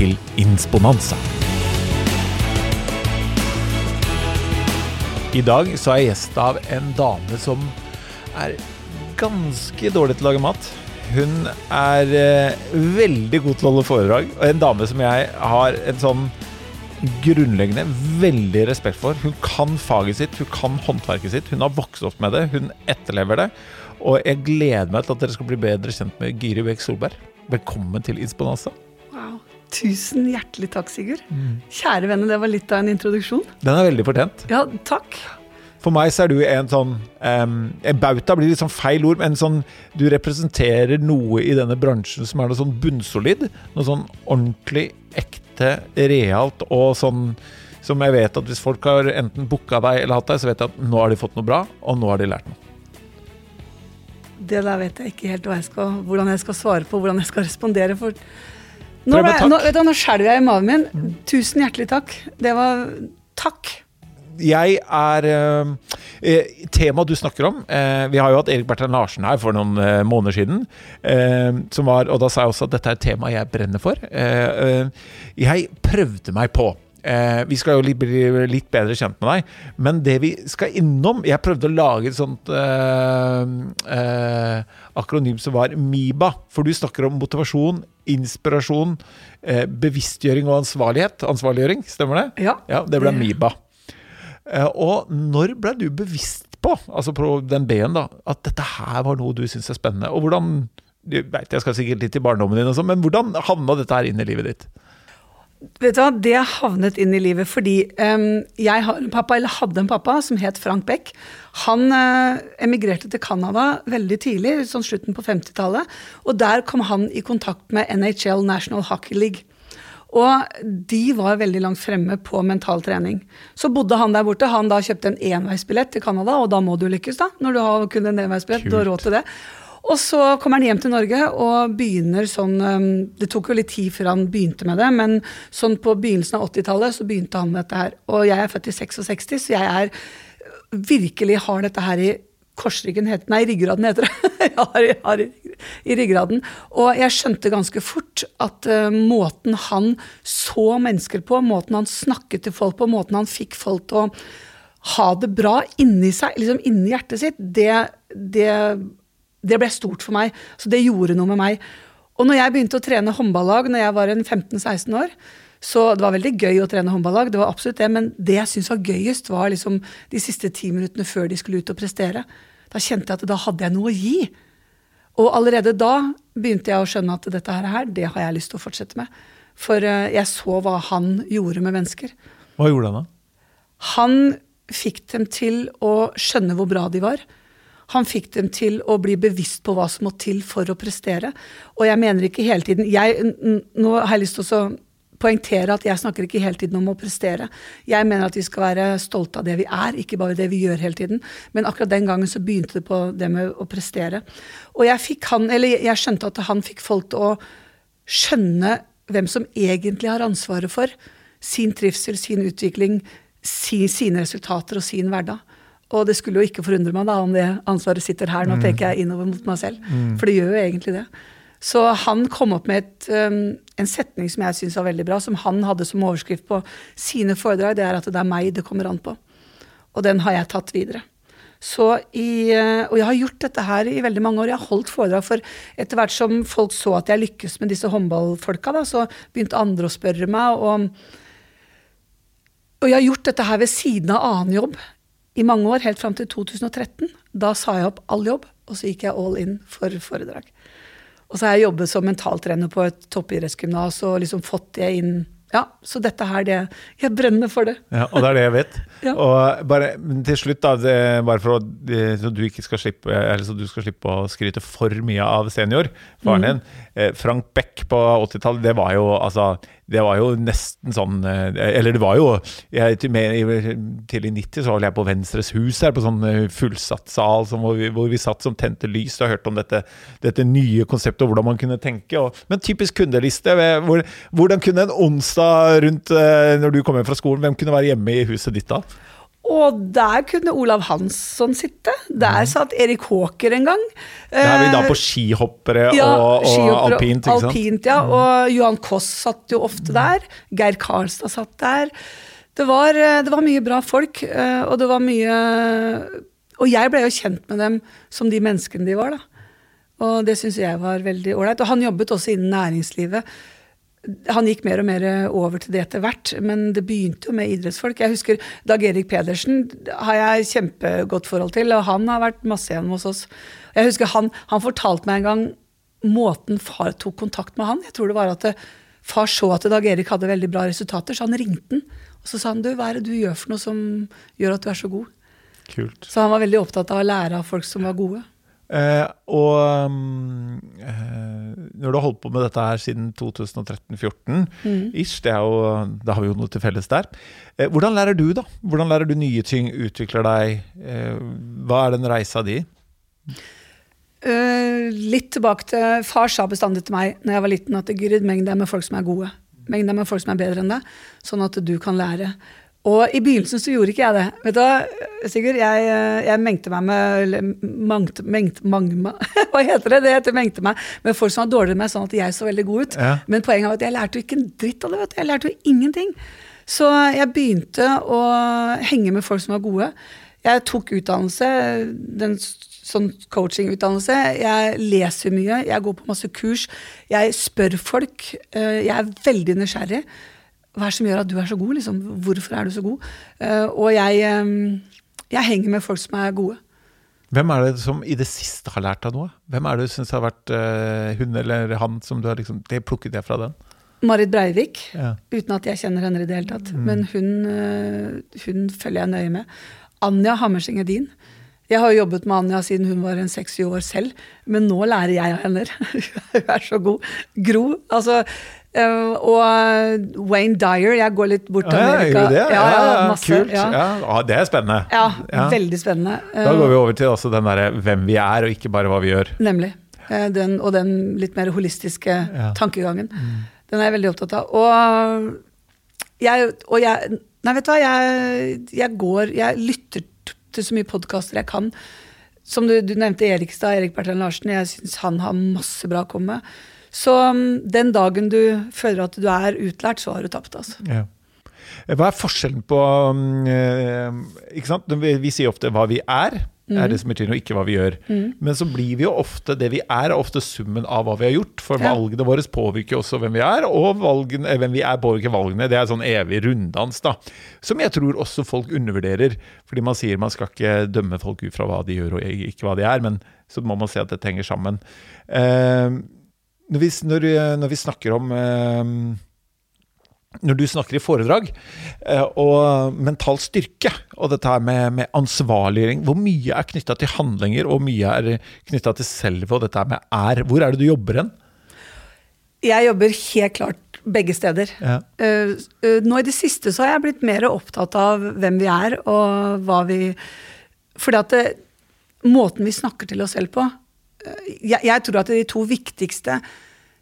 til Insponanza. I dag så er jeg gjest av en dame som er ganske dårlig til å lage mat. Hun er eh, veldig god til å holde foredrag, og en dame som jeg har en sånn grunnleggende veldig respekt for. Hun kan faget sitt, hun kan håndverket sitt. Hun har vokst opp med det, hun etterlever det. Og jeg gleder meg til at dere skal bli bedre kjent med Giri Bech Solberg. Velkommen til Insponanza. Tusen hjertelig takk, Sigurd. Kjære venner, det var litt av en introduksjon. Den er veldig fortjent. Ja, takk. For meg så er du en sånn um, En bauta blir litt sånn feil ord, men sånn Du representerer noe i denne bransjen som er noe sånn bunnsolid. Noe sånn ordentlig, ekte, realt og sånn som jeg vet at hvis folk har enten booka deg eller hatt deg, så vet jeg at nå har de fått noe bra, og nå har de lært noe. Det der vet jeg ikke helt hva jeg skal, hvordan jeg skal svare på, hvordan jeg skal respondere. For nå, ble, nå, vet du, nå skjelver jeg i magen min. Tusen hjertelig takk. Det var Takk. Jeg er eh, eh, Temaet du snakker om eh, Vi har jo hatt Erik Bertrand Larsen her for noen eh, måneder siden. Eh, som var, og da sa jeg også at dette er et tema jeg brenner for. Eh, eh, jeg prøvde meg på. Eh, vi skal jo bli litt bedre kjent med deg, men det vi skal innom Jeg prøvde å lage et sånt eh, eh, akronym som var MIBA. For du snakker om motivasjon, inspirasjon, eh, bevisstgjøring og ansvarlighet. Ansvarliggjøring, stemmer det? Ja. Ja, det ble MIBA. Eh, Og når ble du bevisst på, altså på den B-en, da, at dette her var noe du syns er spennende? Og hvordan du vet, Jeg skal sikkert litt i barndommen din, og sånn, men hvordan havna dette her inn i livet ditt? Vet du hva, Det havnet inn i livet fordi um, jeg har en pappa, eller hadde en pappa som het Frank Beck. Han uh, emigrerte til Canada veldig tidlig, sånn slutten på 50-tallet. Og der kom han i kontakt med NHL, National Hockey League. Og de var veldig langt fremme på mental trening. Så bodde han der borte. Han da kjøpte en enveisbillett til Canada, og da må du lykkes, da. Når du har kun en enveisbillett. Du har råd til det. Og så kommer han hjem til Norge og begynner sånn um, Det tok jo litt tid før han begynte med det, men sånn på begynnelsen av 80-tallet så begynte han med dette her. Og jeg er født i 66, så jeg er virkelig har dette her i korsryggen het, Nei, ryggraden heter det. jeg har, jeg har i, i ryggraden. Og jeg skjønte ganske fort at uh, måten han så mennesker på, måten han snakket til folk på, måten han fikk folk til å ha det bra inni seg, liksom inni hjertet sitt, det, det, det ble stort for meg. Så det gjorde noe med meg. Og når jeg begynte å trene håndballag når jeg var 15-16 år, så det var veldig gøy å trene håndballag, det var absolutt det, men det jeg syntes var gøyest, var liksom de siste ti minuttene før de skulle ut og prestere. Da kjente jeg at da hadde jeg noe å gi. Og allerede da begynte jeg å skjønne at dette her, det har jeg lyst til å fortsette med. For eh, jeg så hva han gjorde med mennesker. Hva gjorde han da? Han fikk dem til å skjønne hvor bra de var. Han fikk dem til å bli bevisst på hva som må til for å prestere. Og jeg mener ikke hele tiden jeg, Nå har jeg lyst til å poengtere at jeg snakker ikke hele tiden om å prestere. Jeg mener at vi skal være stolte av det vi er, ikke bare det vi gjør hele tiden. Men akkurat den gangen så begynte det på det med å prestere. Og jeg, fikk han, eller jeg skjønte at han fikk folk til å skjønne hvem som egentlig har ansvaret for sin trivsel, sin utvikling, si, sine resultater og sin hverdag. Og det skulle jo ikke forundre meg da om det ansvaret sitter her. Nå peker jeg innover mot meg selv, for det gjør jo egentlig det. Så han kom opp med et, um, en setning som jeg syns var veldig bra, som han hadde som overskrift på sine foredrag. Det er at det er meg det kommer an på. Og den har jeg tatt videre. Så i, eh, og jeg har gjort dette her i veldig mange år. Jeg har holdt foredrag for etter hvert som folk så at jeg lykkes med disse håndballfolka, da, så begynte andre å spørre meg. Og, og jeg har gjort dette her ved siden av annen jobb i mange år, helt fram til 2013. Da sa jeg opp all jobb, og så gikk jeg all in for foredrag. Og så har jeg jobbet som mentaltrener på et toppidrettsgymnas og liksom fått det inn. Ja, Så dette her, det Jeg brenner for det. Ja, og det er det jeg vet. Ja. Og bare men til slutt, da, det, bare for å, så du ikke skal slippe eller så du skal slippe å skryte for mye av senior, faren din. Eh, Frank Beck på 80-tallet, det var jo altså Det var jo nesten sånn eh, Eller det var jo jeg, til, med, i- 90 så var jeg på Venstres hus her, på sånn eh, fullsatt sal som, hvor, vi, hvor vi satt som tente lys og hørte om dette, dette nye konseptet og hvordan man kunne tenke. Og, men typisk kundeliste. Hvor, hvordan kunne en onsdag rundt når du kom hjem fra skolen, hvem kunne være hjemme i huset ditt da? Og der kunne Olav Hansson sitte. Der satt Erik Haaker en gang. Da er vi da Eh, på skihoppere ja, og, og skihoppere, alpint, ikke sant? Alpint, ja. Og Johan Koss satt jo ofte der. Geir Karlstad satt der. Det var, eh, det var mye bra folk, eh, og det var mye Og jeg ble jo kjent med dem som de menneskene de var, da. Og det syns jeg var veldig ålreit. Og han jobbet også innen næringslivet. Han gikk mer og mer over til det etter hvert, men det begynte jo med idrettsfolk. Jeg husker Dag Erik Pedersen har jeg kjempegodt forhold til, og han har vært masse igjen hos oss. Jeg husker han, han fortalte meg en gang måten far tok kontakt med han. Jeg tror det var at det, far så at Dag Erik hadde veldig bra resultater, så han ringte han. Og så sa han du, hva er det du gjør for noe som gjør at du er så god? Kult. Så han var veldig opptatt av å lære av folk som var gode. Eh, og eh, når du har holdt på med dette her siden 2013-2014, ish, det jo, da har vi jo noe til felles der. Eh, hvordan lærer du, da? Hvordan lærer du nye ting, utvikler deg? Eh, hva er den reisa di? Uh, litt tilbake til Far sa bestandig til meg når jeg var liten at Gyrid, meng deg med folk som er gode. Meng deg med folk som er bedre enn deg, sånn at du kan lære. Og i begynnelsen så gjorde ikke jeg det. Vet du hva, Sigurd? Jeg, eh, jeg mengte meg med eller mengt, mangma, Hva heter det? Det heter mengte meg med folk som var dårligere enn meg, sånn at jeg så veldig god ut. Ja. Men poenget var at jeg lærte jo ikke en dritt av det. vet du. Jeg lærte jo ingenting. Så jeg begynte å henge med folk som var gode. Jeg tok utdannelse, den sånn coachingutdannelse. Jeg leser mye, jeg går på masse kurs. Jeg spør folk. eh, Jeg er veldig nysgjerrig. Hva er det som gjør at du er så god? Liksom? Hvorfor er du så god? Eh, Og jeg, jeg henger med folk som er gode. Hvem er det som i det siste har lært deg noe? Hvem er det du syns har vært uh, hun eller han som du har liksom Det plukket jeg fra den. Marit Breivik, Ja. uten at jeg kjenner henne i det hele tatt. Men hun, uh, hun følger jeg nøye med. Anja Hammerseng Edin. Jeg har jo jobbet med Anja siden hun var en seks-syv år selv, men nå lærer jeg av henne. hun er så god. Gro. Altså, eh, og Wayne Dyer. Jeg går litt bort til Ja, Amerika. du det? Ja, ja, masse, kult. Ja. Ja. Ja, det er spennende. Ja, Ja. veldig spennende. Da går vi over til også den derre hvem vi er, og ikke bare hva vi gjør. Nemlig. Uh, Den, og den litt mer holistiske Ja. tankegangen. Den er jeg veldig opptatt av. Og jeg, og jeg Nei, vet du hva, jeg, jeg går Jeg lytter til så mye podkaster jeg kan. Som du, du nevnte Erikstad, Erik Bertrand Larsen. Jeg syns han har masse bra å komme med. Så mm, den dagen du føler at du er utlært, så har du tapt, altså. Ja. Hva er forskjellen på um, eh, Ikke sant? Vi, vi sier ofte hva vi er, er det som betyr noe, ikke hva vi gjør. Men så blir vi jo ofte det vi er, er ofte summen av hva vi har gjort. For Ja. valgene våre påvirker også hvem vi er, og valgene, eh, hvem vi er påvirker valgene. Det er sånn evig runddans, da. Som jeg tror også folk undervurderer. Fordi man sier man skal ikke dømme folk ut fra hva de gjør og ikke hva de er, men så må man se at dette henger sammen. Eh, når, vi, når, når vi snakker om eh, når du snakker i foredrag, eh, og mental styrke, og dette her med, med ansvarliggjøring, hvor mye er knytta til handlinger, og hvor mye er knytta til selve, og dette her med er? Hvor er det du jobber hen? Jeg jobber helt klart begge steder. Ja. Eh, eh, nå i det siste så har jeg blitt mer opptatt av hvem vi er, og hva vi Fordi at det, måten vi snakker til oss selv på eh, jeg, jeg tror at de to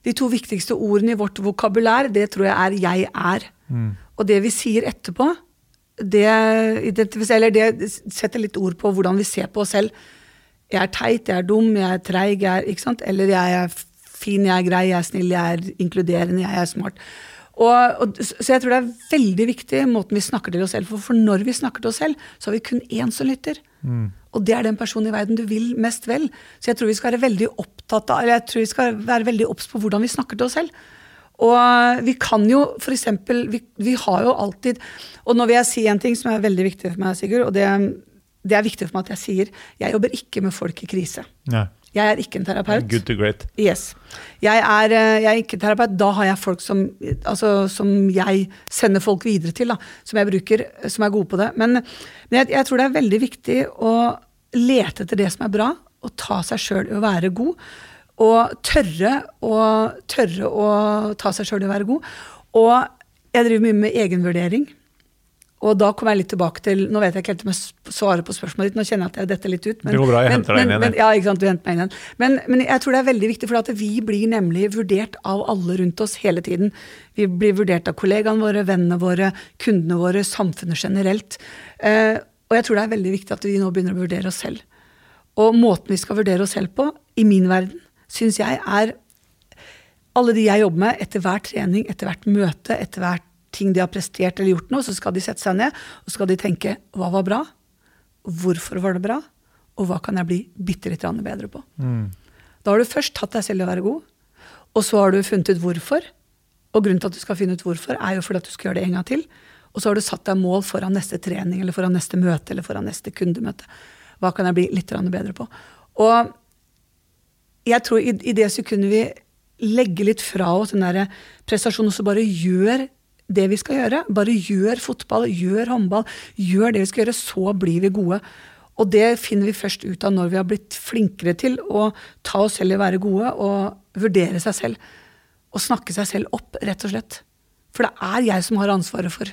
de to viktigste ordene i vårt vokabulær, det tror jeg er 'jeg er'. Og det vi sier etterpå, det, eller det setter litt ord på hvordan vi ser på oss selv. Jeg er teit, jeg er dum, jeg er treig, jeg er ikke sant? Eller jeg er fin, jeg er grei, jeg er snill, jeg er inkluderende, jeg er smart. Og, og, så jeg tror det er veldig viktig måten vi snakker til oss selv for, for når vi snakker til oss selv, så har vi kun én som lytter. Og det er den personen i verden du vil mest vel. Så jeg tror vi skal være veldig opptatt av, eller jeg tror vi skal være veldig obs på hvordan vi snakker til oss selv. Og vi kan jo f.eks. Vi, vi har jo alltid Og nå vil jeg si en ting som er veldig viktig for meg, Sigurd. Og det, det er viktig for meg at jeg sier. Jeg jobber ikke med folk i krise. Nei. Jeg er ikke en terapeut. Good to great. Yes. Jeg er, eh, jeg er ikke terapeut. Da har jeg folk som, altså, som jeg sender folk videre til, da, som jeg bruker, som er gode på det. Men, men jeg, jeg, tror det er veldig viktig å lete etter det som er bra, og ta seg sjøl i å være god. Og tørre å, tørre å ta seg sjøl i å være god. Og jeg driver mye med egenvurdering. Og da kommer jeg litt tilbake til Nå vet jeg ikke helt om jeg svarer på spørsmålet ditt, nå kjenner jeg at jeg detter litt ut. Men, det går bra, jeg henter deg inn igjen. ja, ikke sant, du henter meg inn igjen. Men, men, jeg tror det er veldig viktig, for at vi blir nemlig vurdert av alle rundt oss hele tiden. Vi blir vurdert av kollegaene våre, vennene våre, kundene våre, samfunnet generelt. Eh, og jeg tror det er veldig viktig at vi nå begynner å vurdere oss selv. Og måten vi skal vurdere oss selv på, i min verden, syns jeg er alle de jeg jobber med, etter hver trening, etter hvert møte, etter hvert ting de har prestert eller gjort noe, så skal de sette seg ned og skal de tenke hva var bra, hvorfor var det bra, og hva kan jeg bli bitte litt bedre på. Mm. Da har du først tatt deg selv i å være god, og så har du funnet ut hvorfor. Og grunnen til at du skal finne ut hvorfor, er jo fordi at du skal gjøre det en gang til. Og så har du satt deg mål foran neste trening eller foran neste møte eller foran neste kundemøte. Hva kan jeg bli litt bedre på? Og jeg tror i, i det sekundet vi legger litt fra oss den der prestasjonen, og så bare gjør det vi skal gjøre. Bare gjør fotball, gjør håndball, gjør det vi skal gjøre, så blir vi gode. Og det finner vi først ut av når vi har blitt flinkere til å ta oss selv i å være gode og vurdere seg selv. Og snakke seg selv opp, rett og slett. For det er jeg som har ansvaret for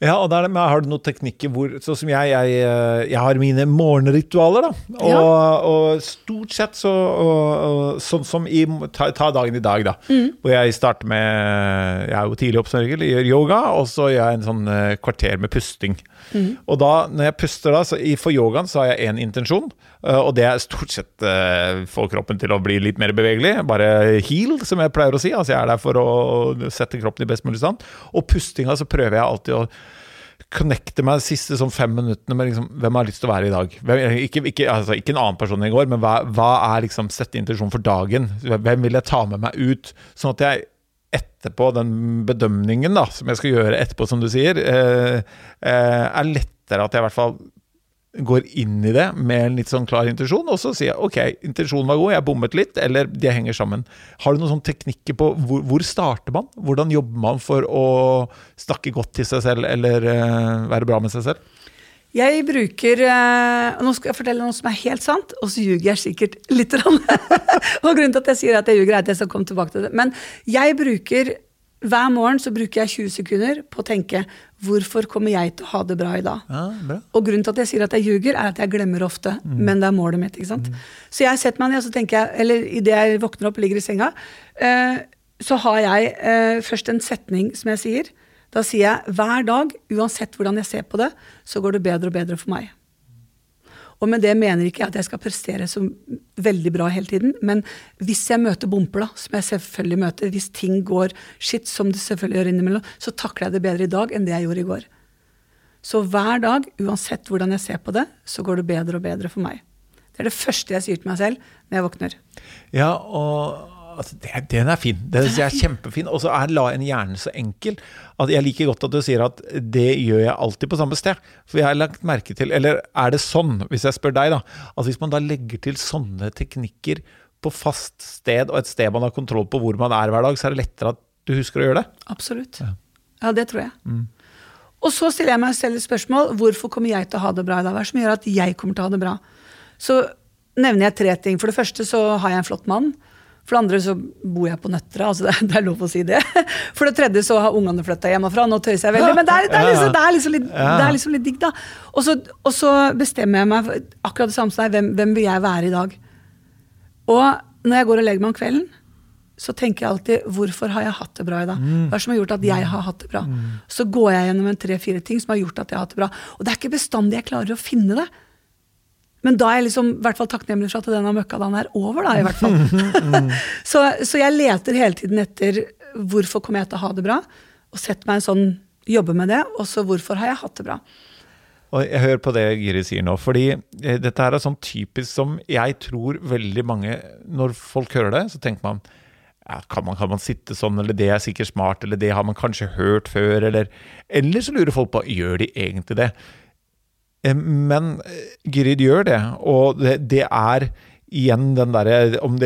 ja, og der, Har du noen teknikker hvor Sånn som jeg, jeg, eh, jeg har mine morgenritualer, da. Og, ja. og stort sett så Sånn som i ta, ta, dagen i dag, da. Mm. Hvor jeg starter med Jeg er jo tidlig opp som regel, gjør yoga, og så gjør jeg en sånn uh, kvarter med pusting. Mm. Og da, når jeg puster da, så i, for yogaen så har jeg én intensjon, uh, og det er stort sett få kroppen til å bli litt mer bevegelig. Bare heal, som jeg pleier å si. Altså jeg er der for å sette kroppen i best mulig stand. Og pustinga så prøver jeg alltid å connecte meg de siste sånn fem minuttene med liksom, hvem har lyst til å være i dag. Hvem, ikke, ikke, altså, ikke, en annen person enn i går, men hva, hva er liksom sette intensjon for dagen? Hvem vil jeg ta med meg ut? Sånn at jeg etterpå, den bedømningen da, som jeg skal gjøre etterpå, som du sier, eh, eh, er lettere at jeg i hvert fall går inn i det med en litt sånn klar intensjon, og så sier jeg ok, intensjonen var god, jeg bommet litt, eller de henger sammen. Har du noen sånne teknikker på hvor, hvor starter man? Hvordan jobber man for å snakke godt til seg selv, eller uh, være bra med seg selv? Jeg bruker uh, Nå skal jeg fortelle noe som er helt sant, og så ljuger jeg sikkert litt. og grunnen til at jeg sier at jeg ljuger, er at jeg skal komme tilbake til det. Men jeg bruker hver morgen så bruker jeg 20 sekunder på å tenke hvorfor kommer jeg til å ha det bra i dag? Ja, og grunnen til at jeg sier at jeg ljuger, er at jeg glemmer ofte. Mm. Men det er målet mitt. ikke sant? Mm. Så jeg setter meg ned, og så tenker jeg, eller idet jeg våkner opp og ligger i senga, eh, så har jeg eh, først en setning som jeg sier. Da sier jeg hver dag, uansett hvordan jeg ser på det, så går det bedre og bedre for meg. Og med det mener ikke jeg at jeg skal prestere så veldig bra hele tiden, men hvis jeg møter bumper, da, som jeg selvfølgelig møter, hvis ting går skitt, som det selvfølgelig gjør innimellom, så takler jeg det bedre i dag enn det jeg gjorde i går. Så hver dag, uansett hvordan jeg ser på det, så går det bedre og bedre for meg. Det er det første jeg sier til meg selv når jeg våkner. Ja, og altså, det, Den er fin. Den er kjempefin. Og så er la en hjerne så enkel at jeg liker godt at du sier at det gjør jeg alltid på samme sted. For jeg har lagt merke til Eller er det sånn, hvis jeg spør deg, da, at hvis man da legger til sånne teknikker på fast sted, og et sted man har kontroll på hvor man er hver dag, så er det lettere at du husker å gjøre det? Absolutt. Ja, ja det tror jeg. Mm. Og så stiller jeg meg selv et spørsmål hvorfor kommer jeg til å ha det bra i dag? Hva er det som gjør at jeg kommer til å ha det bra? Så nevner jeg tre ting. For det første så har jeg en flott mann. For det andre så bor jeg på Nøtterøy, altså det, det, er lov å si det. For det tredje så har ungene flytta hjemmefra, nå tøyser jeg veldig. Men det er, det er, liksom, det er liksom, litt, det er liksom litt digg, da. Og så, og så, bestemmer jeg meg for akkurat det samme som deg. Hvem, hvem vil jeg være i dag? Og når jeg går og legger meg om kvelden, så tenker jeg alltid hvorfor har jeg hatt det bra i dag? Mm. Hva som har gjort at jeg har hatt det bra? Mm. Så går jeg gjennom en tre-fire ting som har gjort at jeg har hatt det bra. Og det er ikke bestandig jeg klarer å finne det. Men da er jeg liksom, i hvert fall takknemlig for at denne møkkadagen er over, da, i hvert fall. så, så, jeg leter hele tiden etter hvorfor kommer jeg til å ha det bra, og setter meg en sånn, jobber med det, og så hvorfor har jeg hatt det bra. Og Jeg hører på det Giri sier nå, fordi eh, dette her er sånn typisk som jeg tror veldig mange Når folk hører det, så tenker man ja, kan, man, kan man sitte sånn, eller det er sikkert smart, eller det har man kanskje hørt før, eller Eller så lurer folk på gjør de egentlig det. Eh, men Girid gjør det, og det, det, er igjen den der,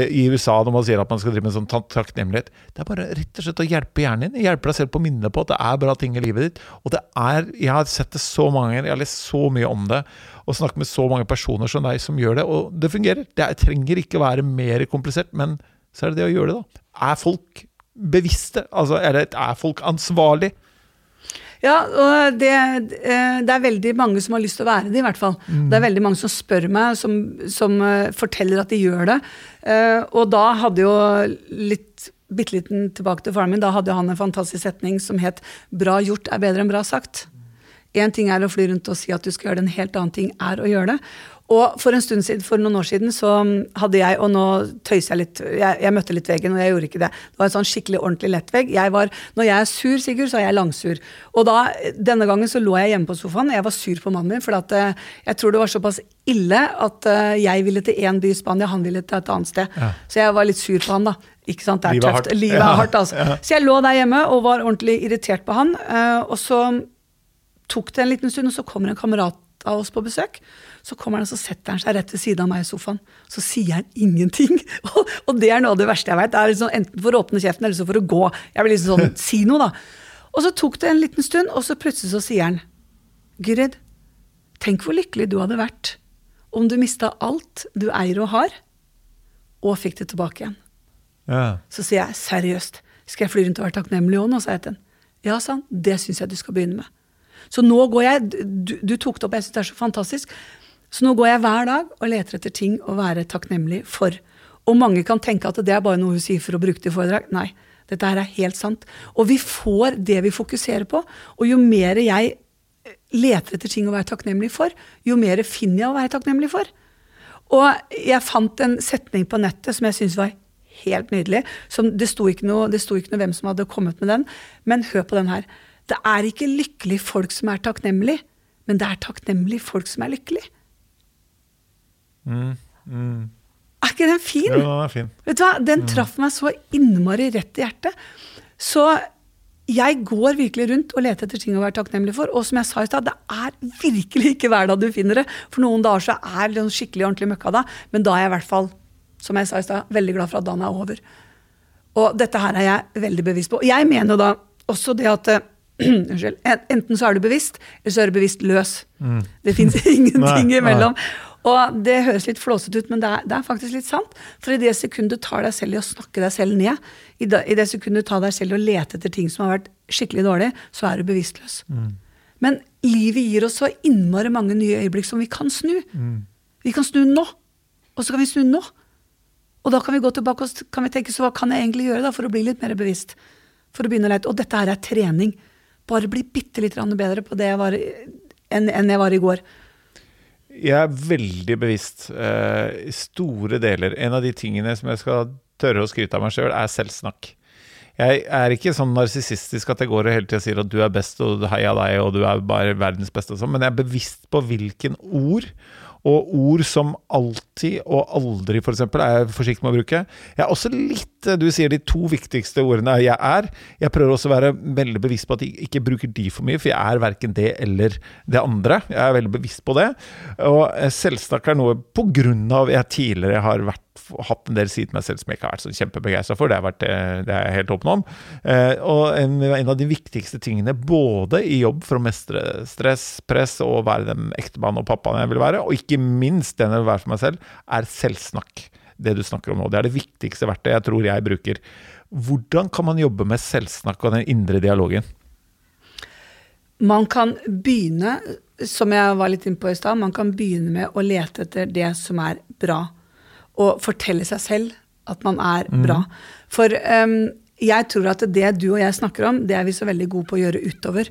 I USA når man sier at man skal drive med sånn takknemlighet Det er bare rett og slett å hjelpe hjernen din. Hjelpe deg selv på å minne på at det er bra ting i livet ditt. Og det er, Jeg har sett det så mange ganger, jeg har lest så mye om det og snakket med så mange personer som deg som gjør det, og det fungerer. Det er, trenger ikke være mer komplisert, men så er det det å gjøre det, da. Er folk bevisste? Altså, er, det, er folk ansvarlig? Ja, og det, eh, det, er veldig mange som har lyst til å være det, i hvert fall. Mm. Det er veldig mange som spør meg, som, som uh, forteller at de gjør det. Uh, og da hadde jo litt bitte liten tilbake til faren min, da hadde han en fantastisk setning som het 'Bra gjort er bedre enn bra sagt'. Én ting er å fly rundt og si at du skal gjøre det, en helt annen ting er å gjøre det. Og for en stund siden, for noen år siden så hadde jeg, og nå tøyser jeg litt jeg, jeg, møtte litt veggen, og jeg gjorde ikke det. Det var en sånn skikkelig ordentlig lettvegg. Jeg var, når jeg er sur, Sigurd, så er jeg langsur. Og da, denne gangen så lå jeg hjemme på sofaen. og Jeg var sur på mannen min, for at, eh, jeg tror det var såpass ille at uh, jeg ville til én by i Spania, han ville til et annet sted. Ja. Så jeg var litt sur på han, da. Ikke sant, det er Livet tøft. Hardt. Livet er hardt, altså. Ja. Så jeg lå der hjemme og var ordentlig irritert på han. Uh, og så tok det en liten stund, og så kommer en kamerat av oss på besøk. Så kommer han og så setter han seg rett ved siden av meg i sofaen. Så sier han ingenting. Og, og det er noe av det verste jeg er liksom enten for å åpne kjeften eller så for å gå. Jeg vil liksom sånn, si noe, da. Og så tok det en liten stund, og så plutselig så sier han Gyrid, tenk hvor lykkelig du hadde vært om du mista alt du eier og har, og fikk det tilbake igjen. Ja. Så sier jeg seriøst, skal jeg fly rundt og være takknemlig òg nå, sa jeg til han. Ja, sa han, det syns jeg du skal begynne med. Så nå går jeg Du, du tok det opp, jeg syns det er så fantastisk. Så nå går jeg hver dag og leter etter ting å være takknemlig for. Og mange kan tenke at det er bare noe hun sier for å bruke det i foredrag. Nei, dette her er helt sant. Og vi får det vi fokuserer på. Og jo mer jeg leter etter ting å være takknemlig for, jo mer finner jeg å være takknemlig for. Og jeg fant en setning på nettet som jeg syns var helt nydelig. Som, det sto noe, det sto ikke noe hvem som hadde kommet med den, men hør på den her. Det er ikke lykkelig folk som er takknemlig, men det er takknemlig folk som er lykkelig. Mm, mm. Er ikke den fin? Ja, den er fin. Vet du hva? Den mm. traff meg så innmari rett i hjertet. Så jeg går virkelig rundt og leter etter ting å være takknemlig for. Og som jeg sa i stad, det er virkelig ikke hver dag du finner det. For noen dager så er det skikkelig ordentlig møkka da, men da er jeg i hvert fall, som jeg sa i stad, veldig glad for at dagen er over. Og dette her er jeg veldig bevisst på. Jeg mener jo da også det at eh, Unnskyld. Enten så er du bevisst, eller så er du bevisst løs. Mm. Det fins ingenting imellom. Og det høres litt flåsete ut, men det er, det er, faktisk litt sant. For i det sekundet du tar deg selv i å snakke deg selv ned, i det, i det sekundet du tar deg selv i å lete etter ting som har vært skikkelig dårlig, så er du bevisstløs. Mm. Men livet gir oss så innmari mange nye øyeblikk som vi kan snu. Mm. Vi kan snu nå. Og så kan vi snu nå. Og da kan vi gå tilbake og kan vi tenke så hva kan jeg egentlig gjøre da for å bli litt mer bevisst? For å begynne å lete. Og dette her er trening bare bli bitte litt bedre på det jeg var, enn, jeg var i går. Jeg er veldig bevisst uh, store deler. En av de tingene som jeg skal tørre å skryte av meg sjøl, er selvsnakk. Jeg er ikke sånn narsissistisk at jeg går og hele tida sier at du er best og heia deg og du er bare verdens beste, og sånn, men jeg er bevisst på hvilken ord og ord som alltid og aldri, f.eks., er jeg forsiktig med å bruke. Jeg er også litt Du sier de to viktigste ordene jeg er. Jeg prøver også å være veldig bevisst på at jeg ikke bruker de for mye, for jeg er verken det eller det andre. Jeg er veldig bevisst på det. Og selvsnakk er noe på grunn av jeg tidligere har vært hatt en del sider meg selv som jeg ikke har vært så kjempebegeistra for. Det, har vært, eh, det er jeg helt åpen om. Eh, og en, en, av de viktigste tingene både i jobb for å mestre stress, press og være den ektemannen og pappaen jeg vil være, og ikke minst den jeg vil være for meg selv, er selvsnakk. Det du snakker om nå. Det er det viktigste verktøyet jeg tror jeg bruker. Hvordan kan man jobbe med selvsnakk og den indre dialogen? Man kan begynne, som jeg var litt inne på i stad, man kan begynne med å lete etter det som er bra å fortelle seg selv at man er mm. bra. For um, jeg tror at det du og jeg snakker om, det er vi så veldig gode på å gjøre utover.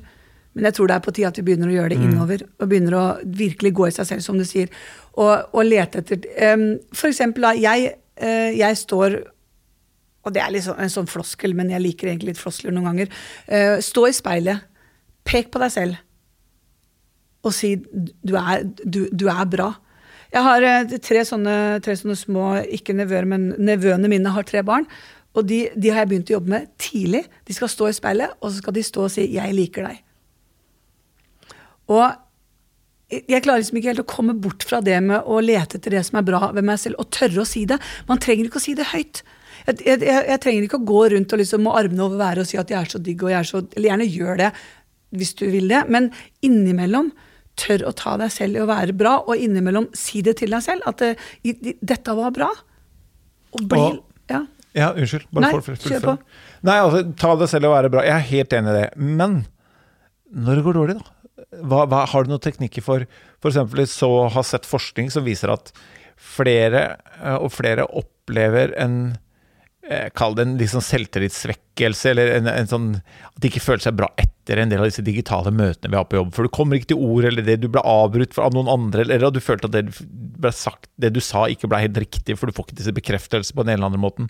Men jeg tror det er på tide at vi begynner å gjøre det mm. innover. Og begynner å virkelig gå i seg selv, som du sier. Og, og lete etter um, For eksempel, jeg, uh, jeg står og det er liksom en sånn floskel, men jeg liker egentlig litt floskler noen ganger. Uh, stå i speilet, pek på deg selv, og si du er, du, du er bra. Jeg har eh, tre sånne, tre sånne små, ikke nevøer, men nevøene mine har tre barn. Og de, de, har jeg begynt å jobbe med tidlig. De skal stå i speilet, og så skal de stå og si 'jeg liker deg'. Og jeg klarer liksom ikke helt å komme bort fra det med å lete etter det som er bra ved meg selv, og tørre å si det. Man trenger ikke å si det høyt. Jeg, jeg, jeg trenger ikke å gå rundt og liksom med armene over været og si at jeg er så digg, og jeg er så Eller gjerne gjør det hvis du vil det, men innimellom tør å ta deg selv i å være bra, og innimellom si det til deg selv. At i- dette var bra. Og bli Og- Ja. Ja, unnskyld. Bare Nei, for- kjør på. Nei, altså, ta det selv og være bra. Jeg er helt enig i det. Men når det går dårlig, da? Hva, hva, har du noen teknikker for F.eks. så har sett forskning som viser at flere eh, og flere opplever en Kall det en liksom selvtillitssvekkelse, eller en, en sånn At de ikke føler seg bra etter en del av disse digitale møtene vi har på jobb. For du kommer ikke til ord, eller det du ble avbrutt av noen andre, eller at du følte at det, ble sagt, det du sa ikke ble helt riktig, for du får ikke disse bekreftelsene på den ene eller andre måten.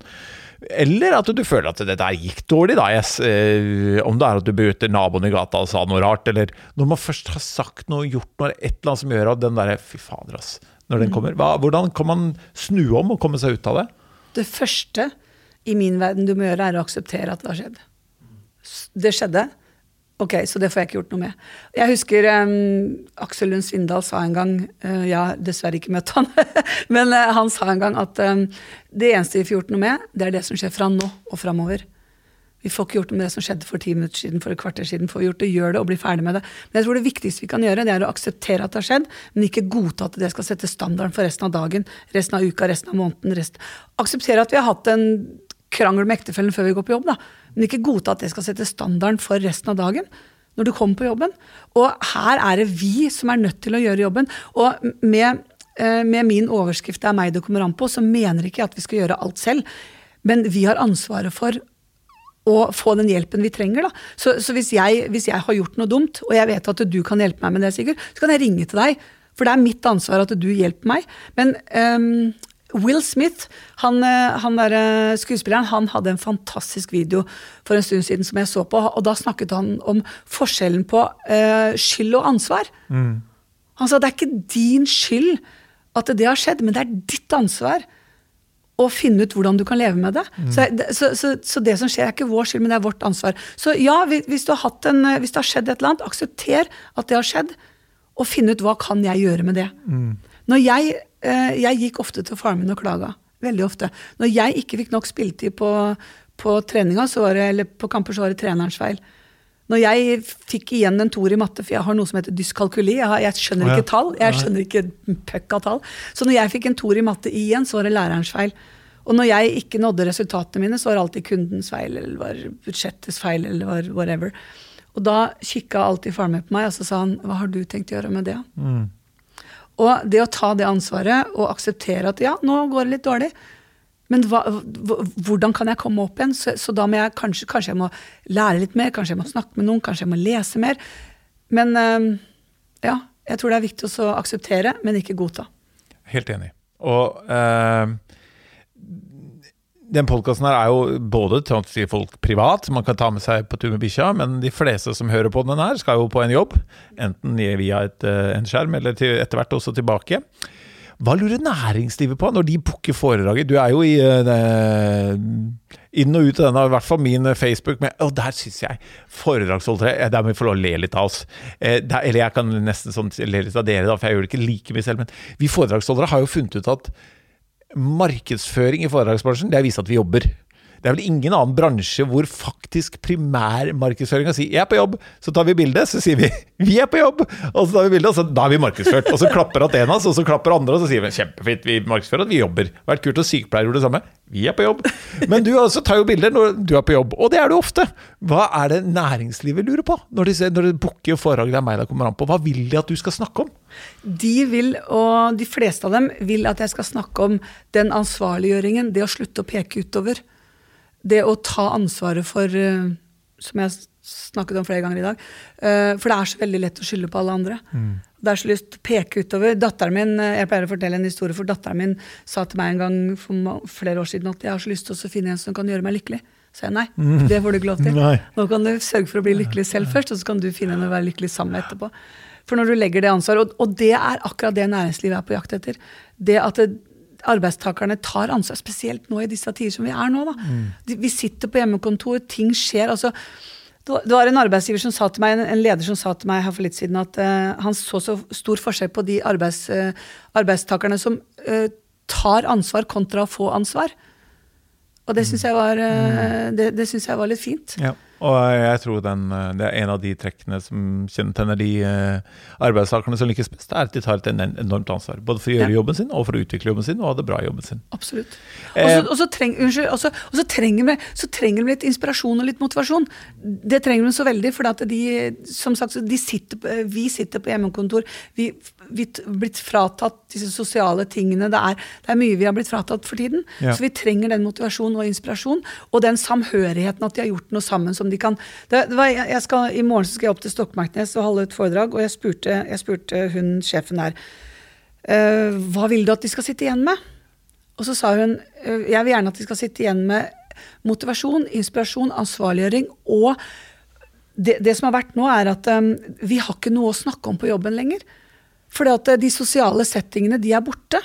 Eller at du føler at det der gikk dårlig, da. Yes. Eh, om det er at du møter naboen i gata og sa noe rart, eller når man først har sagt noe, gjort noe, et eller annet som gjør at den derre Fy fader, ass. Når den kommer. Hva, hvordan kan man snu om og komme seg ut av det? Det første i min verden du må gjøre, er å akseptere at det har skjedd. Det skjedde. Ok, så det får jeg ikke gjort noe med. Jeg husker um, Aksel Lund Svindal sa en gang uh, har dessverre ikke møtt han, men uh, han sa en gang at um, det eneste vi får gjort noe med, det er det som skjer fra nå og framover. Vi får ikke gjort noe med det som skjedde for ti minutter siden, for et kvarter siden. får vi gjort det, Gjør det og bli ferdig med det. Men jeg tror det viktigste vi kan gjøre, det er å akseptere at det har skjedd, men ikke godta at det skal sette standarden for resten av dagen, resten av uka, resten av måneden. Resten. Akseptere at vi har hatt en krangel med ektefellen før vi går på jobb, da. Men ikke godta at det skal sette standarden for resten av dagen når du kommer på jobben. Og her er det vi som er nødt til å gjøre jobben. Og med, eh, med min overskrift 'Det er meg det kommer an på', så mener ikke jeg at vi skal gjøre alt selv. Men vi har ansvaret for å få den hjelpen vi trenger. Da. Så, så hvis, jeg, hvis jeg har gjort noe dumt, og jeg vet at du kan hjelpe meg med det, Sigurd, så kan jeg ringe til deg. For det er mitt ansvar at du hjelper meg. Men ehm, Will Smith, han, eh, han der eh, skuespilleren, han hadde en fantastisk video for en stund siden som jeg så på, og da snakket han om forskjellen på uh, skyld og ansvar. Han sa det er ikke din skyld at det har skjedd, men det er ditt ansvar å finne ut hvordan du kan leve med det. Så, så, så, så det som skjer, er ikke vår skyld, men det er vårt ansvar. Så ja, hvis, hvis, du har hatt en, hvis det har skjedd et eller annet, aksepter at det har skjedd, og finne ut hva kan jeg gjøre med det. Når jeg, jeg gikk ofte til faren min og klaga. Veldig ofte. Når jeg ikke fikk nok spilletid på, på treninga, så var det, eller på kamper, så var det trenerens feil. Når jeg fikk igjen en toer i matte, for jeg har noe som heter dyskalkuli, jeg, har, jeg skjønner ikke tall, jeg skjønner ikke pøkk av tall. Så når jeg fikk en toer i matte igjen, så var det lærerens feil. Og når jeg ikke nådde resultatene mine, så var det alltid kundens feil, eller var budsjettets feil, eller var whatever. Og da kikka alltid faren min på meg, og så sa han hva har du tenkt å gjøre med det? Og det å ta det ansvaret og akseptere at ja, nå går det litt dårlig, men hva, hvordan kan jeg komme opp igjen? Så, så da må jeg kanskje, kanskje jeg må lære litt mer, kanskje jeg må snakke med noen, kanskje jeg må lese mer. Men eh, ja, jeg tror det er viktig å akseptere, men ikke godta. Helt enig. Og eh, den podkasten her er jo både til folk privat, man kan ta med seg på tur med bikkja, men de fleste som hører på den her, skal jo på en jobb. Enten via et, eh, en skjerm, eller til, etter hvert også tilbake. Hva lurer næringslivet på når de booker foredraget? Du er jo i eh, det- inn og ut av denne, i hvert fall min Facebook, men Å, der syns jeg foredragsholdere eh, Der må vi få lov å le litt av oss. Eh, der, eller jeg kan nesten sånn le litt av dere, da, for jeg gjør det ikke like mye selv. Men vi foredragsholdere har jo funnet ut at markedsføring i foredragsbransjen, det er å vise at vi jobber. Det er vel ingen annen bransje hvor faktisk primærmarkedsføringa sier 'jeg er på jobb', så tar vi bilde, så sier vi 'vi er på jobb', og så tar vi bilde, og så da er vi markedsført. Og så klapper en av oss, og så klapper andre, og så sier vi 'kjempefint, vi markedsfører at vi jobber'. Det vært kult, og sykepleiere gjorde det samme. Vi er på jobb. Men du også tar jo bilder når du er på jobb, og det er du ofte. Hva er det næringslivet lurer på når de, ser- når de booker foredrag det er meg det kommer an på? Hva vil de at du skal snakke om? De vil, og de fleste av dem vil at jeg skal snakke om den ansvarliggjøringen, det å slutte å peke utover. Det å ta ansvaret for, eh, som jeg snakket om flere ganger i dag, eh, for det er så veldig lett å skylde på alle andre. Det er så lyst til å peke utover. Datteren min, eh, Jeg pleier å fortelle en historie, for datteren min sa til meg en gang for flere år siden at jeg har så lyst til å finne en som kan gjøre meg lykkelig. Så jeg nei, det får du ikke lov til. Nei. Nå kan du sørge for å bli lykkelig selv først, og så kan du finne en å være lykkelig sammen etterpå. For når du legger det ansvaret, og, og det er akkurat det næringslivet er på jakt etter. Det at det, arbeidstakerne tar ansvar, spesielt nå i disse tider som vi er nå. De, vi sitter på hjemmekontor, ting skjer. altså Det var, en arbeidsgiver som sa til meg, en, leder som sa til meg her for litt siden at uh, han så så stor forskjell på de arbeids, uh, arbeidstakerne som uh, tar ansvar kontra å få ansvar. Og det syns jeg, var, eh, det, det synes jeg var litt fint. Ja. Og jeg tror den, eh, det er en av de trekkene som kjennetegner de eh, arbeidstakerne som lykkes best, er at de tar et enormt ansvar. Både for å gjøre Ja. jobben sin, og for å utvikle jobben sin, og ha det bra i jobben sin. Absolutt. Eh, Og så- treng, trenger vi så trenger vi litt inspirasjon og litt motivasjon. Det trenger vi så veldig, for de, som sagt, de sitter, vi sitter på hjemmekontor. Vi vi t- blitt fratatt disse sosiale tingene. Det er, det er mye vi har blitt fratatt for tiden. Ja. Så vi trenger den motivasjonen og inspirasjonen, og den samhørigheten at de har gjort noe sammen som de kan det, det var, jeg skal, I morgen skal jeg opp til Stokmarknes og holde et foredrag, og jeg spurte, jeg spurte hun sjefen der uh, hva vil du at de skal sitte igjen med? Og så sa hun uh, jeg vil gjerne at de skal sitte igjen med motivasjon, inspirasjon, ansvarliggjøring og det, det som har vært nå, er at um, vi har ikke noe å snakke om på jobben lenger. Eh, de sosiale settingene, de er borte.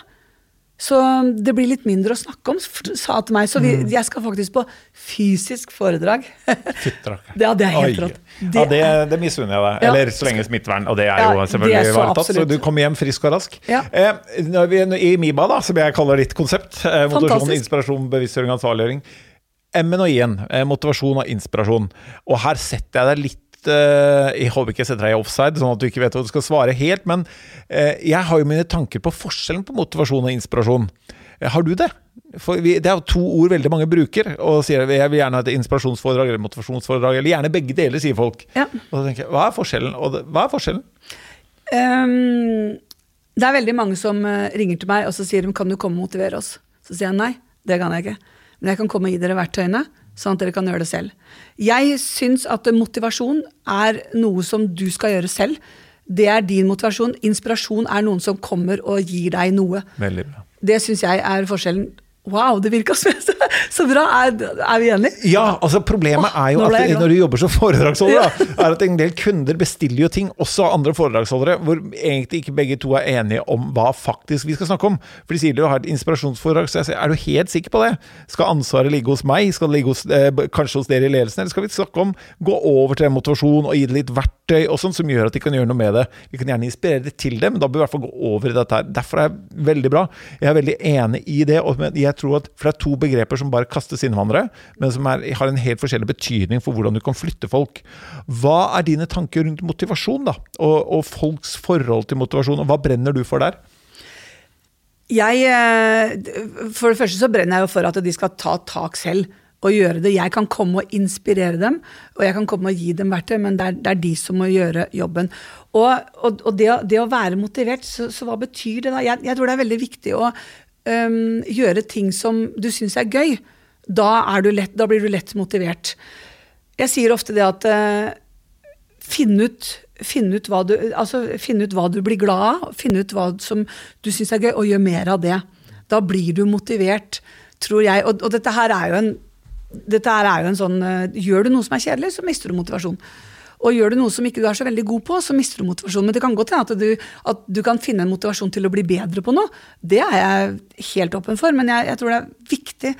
Så det blir litt mindre å snakke om, sa til meg. Så vi, jeg skal faktisk på fysisk foredrag. Ja, det er helt rått. rått. ja, det, det misunner jeg deg. Ja. Eller så lenge smittevern, og det er Ja, jo det selvfølgelig ivaretatt. så. Så du kommer hjem frisk og rask. Eh, vi, I MIBA, da, som jeg kaller ditt konsept, eh, motivasjon, inspirasjon, bevisstgjøring, ansvarliggjøring. M-en og I-en, eh, motivasjon og inspirasjon. Og her setter jeg deg litt Jeg håper ikke jeg setter deg i offside, sånn at du ikke vet hva du skal svare helt, men eh, jeg har jo mine tanker på forskjellen på motivasjon og inspirasjon. Eh, Har du det? For vi, det er jo to ord veldig mange bruker, og sier jeg vil gjerne ha et inspirasjonsforedrag eller motivasjonsforedrag, eller gjerne begge deler, sier folk. Ja. Og så tenker jeg, hva er forskjellen? Og det, hva er forskjellen? Um, det er veldig mange som eh, ringer til meg og så sier de, kan du komme og motivere oss. Så sier jeg nei, det kan jeg ikke. Men jeg kan komme og gi dere verktøyene, sånn at dere kan gjøre det selv. Jeg syns at motivasjon er noe som du skal gjøre selv. Det er din motivasjon. Inspirasjon er noen som kommer og gir deg noe. Veldig bra. Det syns jeg er forskjellen. Wow, det virka så, så bra! Er, er vi enige? Ja, altså problemet er jo nå at når du jobber som foredragsholder, da, er at en del kunder bestiller jo ting, også av andre foredragsholdere, hvor egentlig ikke begge to er enige om hva faktisk vi skal snakke om. For de sier du har et inspirasjonsforedrag, så jeg sier er du helt sikker på det? Skal ansvaret ligge hos meg? Skal det ligge hos, eh, kanskje hos dere i ledelsen? Eller skal vi snakke om gå over til motivasjon og gi det litt verktøy og sånn som gjør at de kan gjøre noe med det? Vi kan gjerne inspirere det til det, men da bør vi i hvert fall gå over i dette her. Derfor er jeg veldig bra. Jeg er veldig enig i det. Og jeg tror at, For det er to begreper som bare kastes inn i hverandre, men som er, har en helt forskjellig betydning for hvordan du kan flytte folk. Hva er dine tanker rundt motivasjon, da? Og, og folks forhold til motivasjon, og hva brenner du for der? Jeg, eh, for det første så brenner jeg jo for at de skal ta tak selv og gjøre det. Jeg kan komme og inspirere dem, og jeg kan komme og gi dem verktøy, men det er, det er de som må gjøre jobben. Og, og, og det, det å være motivert, så, så hva betyr det da? Jeg, jeg tror det er veldig viktig å øhm, gjøre ting som du syns er gøy. Da, er du lett, da blir du lett motivert. Jeg sier ofte det at uh, Finn ut, finn, ut du, altså, finn ut hva du blir glad av, finn ut hva som du syns er gøy, og gjør mer av det. Da blir du motivert, tror jeg. Og, og dette her er jo en her er jo en sånn uh, Gjør du noe som er kjedelig, så mister du motivasjon. Og gjør du noe som ikke du er så veldig god på, så mister du motivasjonen. Men det kan godt hende at du, at du kan finne en motivasjon til å bli bedre på noe. Det er jeg helt åpen for, men jeg, jeg tror det er viktig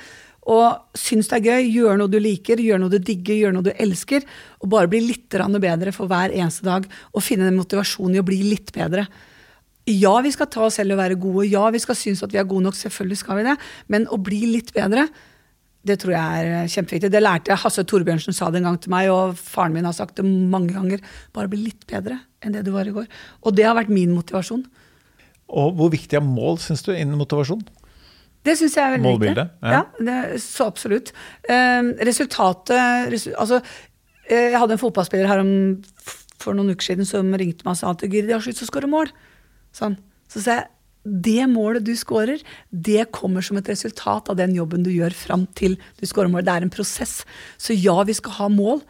å synes det er gøy, gjøre noe du liker, gjøre noe du digger, gjøre noe du elsker. Og bare bli litt bedre for hver eneste dag. Og finne den motivasjonen i å bli litt bedre. Ja, vi skal ta oss selv og være gode. Ja, vi skal synes at vi er gode nok. Selvfølgelig skal vi det. Men å bli litt bedre, det tror jeg er kjempeviktig. Det lærte jeg. Hasse Torbjørnsen sa det en gang til meg, og faren min har sagt det mange ganger. Bare bli litt bedre enn det du var i går. Og det har vært min motivasjon. Og hvor viktig er mål, syns du, innen motivasjon? Det syns jeg er veldig Målbildet, viktig. ja. Ja, det, så absolutt. Eh, resultatet resu, Altså, eh, jeg hadde en fotballspiller her om, for noen uker siden som ringte meg og sa at Guri, de har slutt så skårer mål. Sånn. Så sa jeg det målet du scorer, det kommer som et resultat av den jobben du gjør fram til du scorer målet. Det er en prosess. Så ja, vi skal ha mål.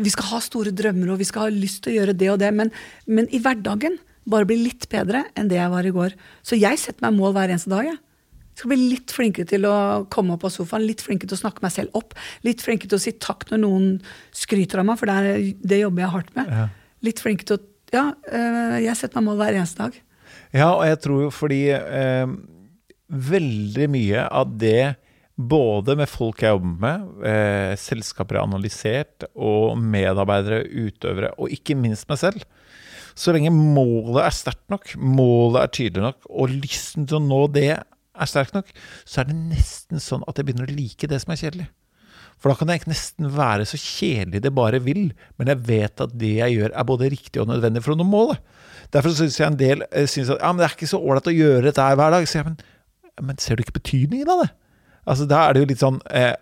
Vi skal ha store drømmer og vi skal ha lyst til å gjøre det og det, men, men i hverdagen bare bli litt bedre enn det jeg var i går. Så jeg setter meg mål hver eneste dag. Jeg. Skal bli litt flinkere til å komme opp av sofaen, litt flinkere til å snakke meg selv opp. Litt flinkere til å si takk når noen skryter av meg, for det, er, det jobber jeg hardt med. Ja. Litt flinkere til å Ja, øh, jeg setter meg mål hver eneste dag. Ja, og jeg tror jo fordi eh, veldig mye av det Både med folk jeg jobber med, eh, selskaper jeg har analysert, og medarbeidere, utøvere, og ikke minst meg selv. Så lenge målet er sterkt nok, målet er tydelig nok, og lysten til å nå det er sterk nok, så er det nesten sånn at jeg begynner å like det som er kjedelig. For da kan det nesten være så kjedelig det bare vil, men jeg vet at det jeg gjør er både riktig og nødvendig for å nå målet. Derfor syns jeg en del eh, synes at ja, men det er ikke så ålreit å gjøre dette hver dag. Så jeg, men, men ser du ikke betydningen av det? Altså, Da er det jo litt sånn eh,